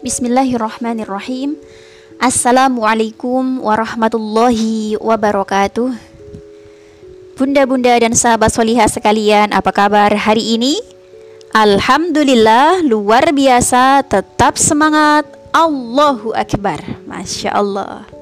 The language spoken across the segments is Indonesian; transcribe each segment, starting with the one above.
Bismillahirrahmanirrahim. Assalamualaikum warahmatullahi wabarakatuh. Bunda-bunda dan sahabat solihah sekalian, apa kabar hari ini? Alhamdulillah, luar biasa, tetap semangat. Allahu Akbar. Masya Allah.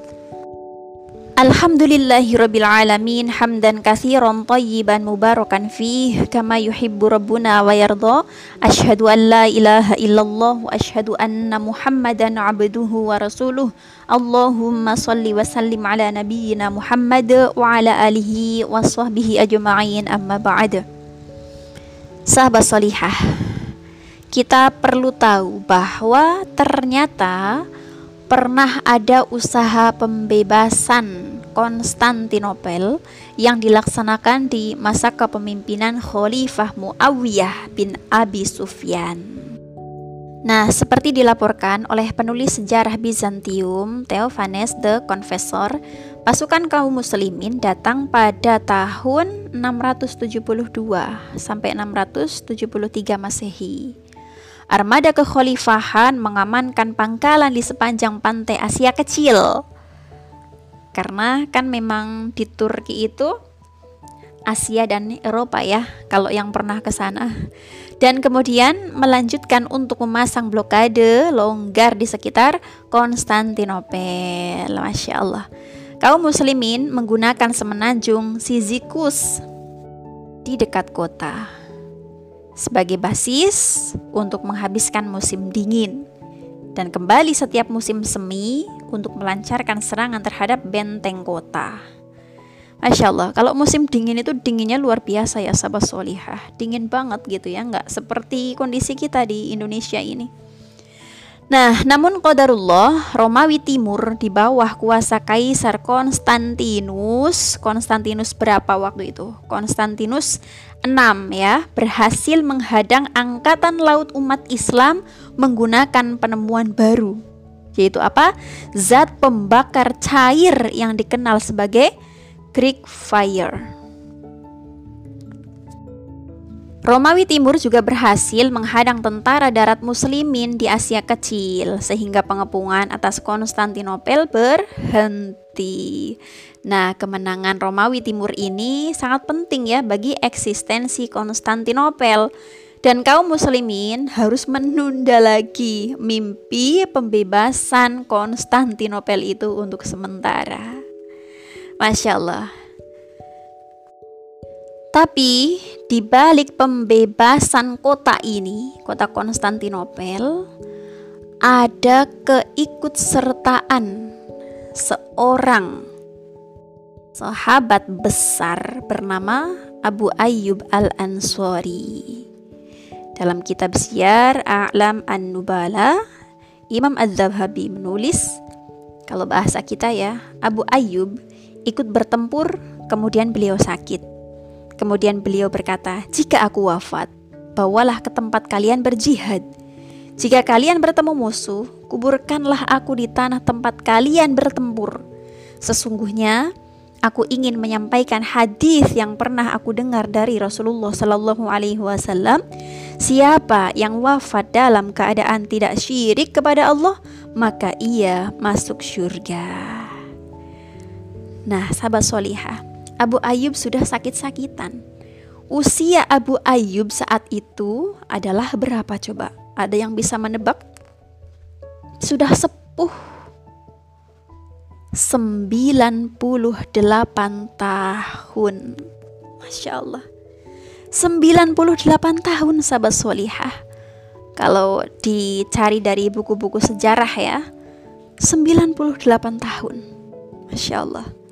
الحمد لله رب العالمين حمدا كثيرا طيبا مباركا فيه كما يحب ربنا ويرضى أشهد أن لا إله إلا الله وأشهد أن محمدا عبده ورسوله اللهم صل وسلم على نبينا محمد وعلى آله وصحبه أجمعين أما بعد صحبة صليحة kita perlu tahu bahwa ternyata pernah ada usaha pembebasan Konstantinopel yang dilaksanakan di masa kepemimpinan Khalifah Muawiyah bin Abi Sufyan. Nah, seperti dilaporkan oleh penulis sejarah Bizantium Theophanes the Confessor, pasukan kaum muslimin datang pada tahun 672 sampai 673 Masehi. Armada kekhalifahan mengamankan pangkalan di sepanjang pantai Asia Kecil. Karena kan memang di Turki itu Asia dan Eropa ya, kalau yang pernah ke sana. Dan kemudian melanjutkan untuk memasang blokade longgar di sekitar Konstantinopel. Masya Allah. Kaum muslimin menggunakan semenanjung Sizikus di dekat kota sebagai basis untuk menghabiskan musim dingin. Dan kembali setiap musim semi untuk melancarkan serangan terhadap benteng kota. Masya Allah, kalau musim dingin itu dinginnya luar biasa ya sahabat solihah. Dingin banget gitu ya, nggak seperti kondisi kita di Indonesia ini Nah, namun qadarullah, Romawi Timur di bawah kuasa Kaisar Konstantinus, Konstantinus berapa waktu itu? Konstantinus 6 ya, berhasil menghadang angkatan laut umat Islam menggunakan penemuan baru. Yaitu apa? Zat pembakar cair yang dikenal sebagai Greek fire. Romawi Timur juga berhasil menghadang tentara darat muslimin di Asia Kecil sehingga pengepungan atas Konstantinopel berhenti. Nah, kemenangan Romawi Timur ini sangat penting ya bagi eksistensi Konstantinopel dan kaum muslimin harus menunda lagi mimpi pembebasan Konstantinopel itu untuk sementara. Masya Allah. Tapi di balik pembebasan kota ini, kota Konstantinopel, ada keikutsertaan seorang sahabat besar bernama Abu Ayyub Al-Ansari. Dalam kitab Syiar A'lam An-Nubala, Imam Az-Zabhabi menulis, kalau bahasa kita ya, Abu Ayyub ikut bertempur, kemudian beliau sakit Kemudian beliau berkata, "Jika aku wafat, bawalah ke tempat kalian berjihad. Jika kalian bertemu musuh, kuburkanlah aku di tanah tempat kalian bertempur. Sesungguhnya aku ingin menyampaikan hadis yang pernah aku dengar dari Rasulullah Sallallahu Alaihi Wasallam. Siapa yang wafat dalam keadaan tidak syirik kepada Allah, maka ia masuk surga." Nah, sahabat solihah, Abu Ayyub sudah sakit-sakitan. Usia Abu Ayyub saat itu adalah berapa coba? Ada yang bisa menebak? Sudah sepuh 98 tahun. Masya Allah. 98 tahun sahabat solihah. Kalau dicari dari buku-buku sejarah ya, 98 tahun. Masya Allah.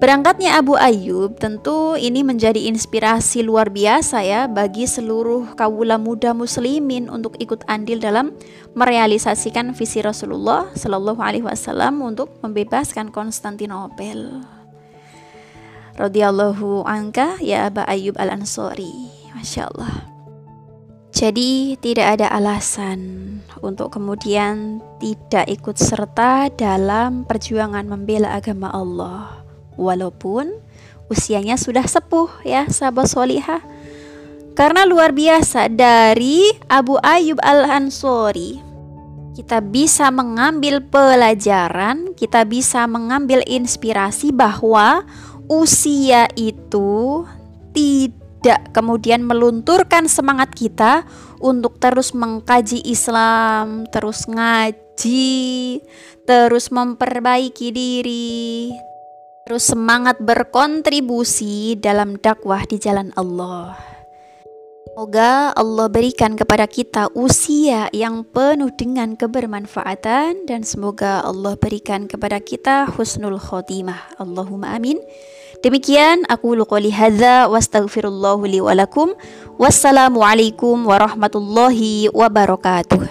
Berangkatnya Abu Ayyub tentu ini menjadi inspirasi luar biasa ya bagi seluruh kawula muda muslimin untuk ikut andil dalam merealisasikan visi Rasulullah Shallallahu alaihi wasallam untuk membebaskan Konstantinopel. Radhiyallahu anka ya Abu Ayyub Al-Ansori. Masya Allah. Jadi tidak ada alasan untuk kemudian tidak ikut serta dalam perjuangan membela agama Allah walaupun usianya sudah sepuh ya sahabat solihah. Karena luar biasa dari Abu Ayyub Al-Ansori kita bisa mengambil pelajaran, kita bisa mengambil inspirasi bahwa usia itu tidak kemudian melunturkan semangat kita untuk terus mengkaji Islam, terus ngaji, terus memperbaiki diri, terus semangat berkontribusi dalam dakwah di jalan Allah. Semoga Allah berikan kepada kita usia yang penuh dengan kebermanfaatan dan semoga Allah berikan kepada kita husnul khotimah. Allahumma amin. Demikian aku qouli hadza wastaghfirullahu li wa lakum. Wassalamualaikum warahmatullahi wabarakatuh.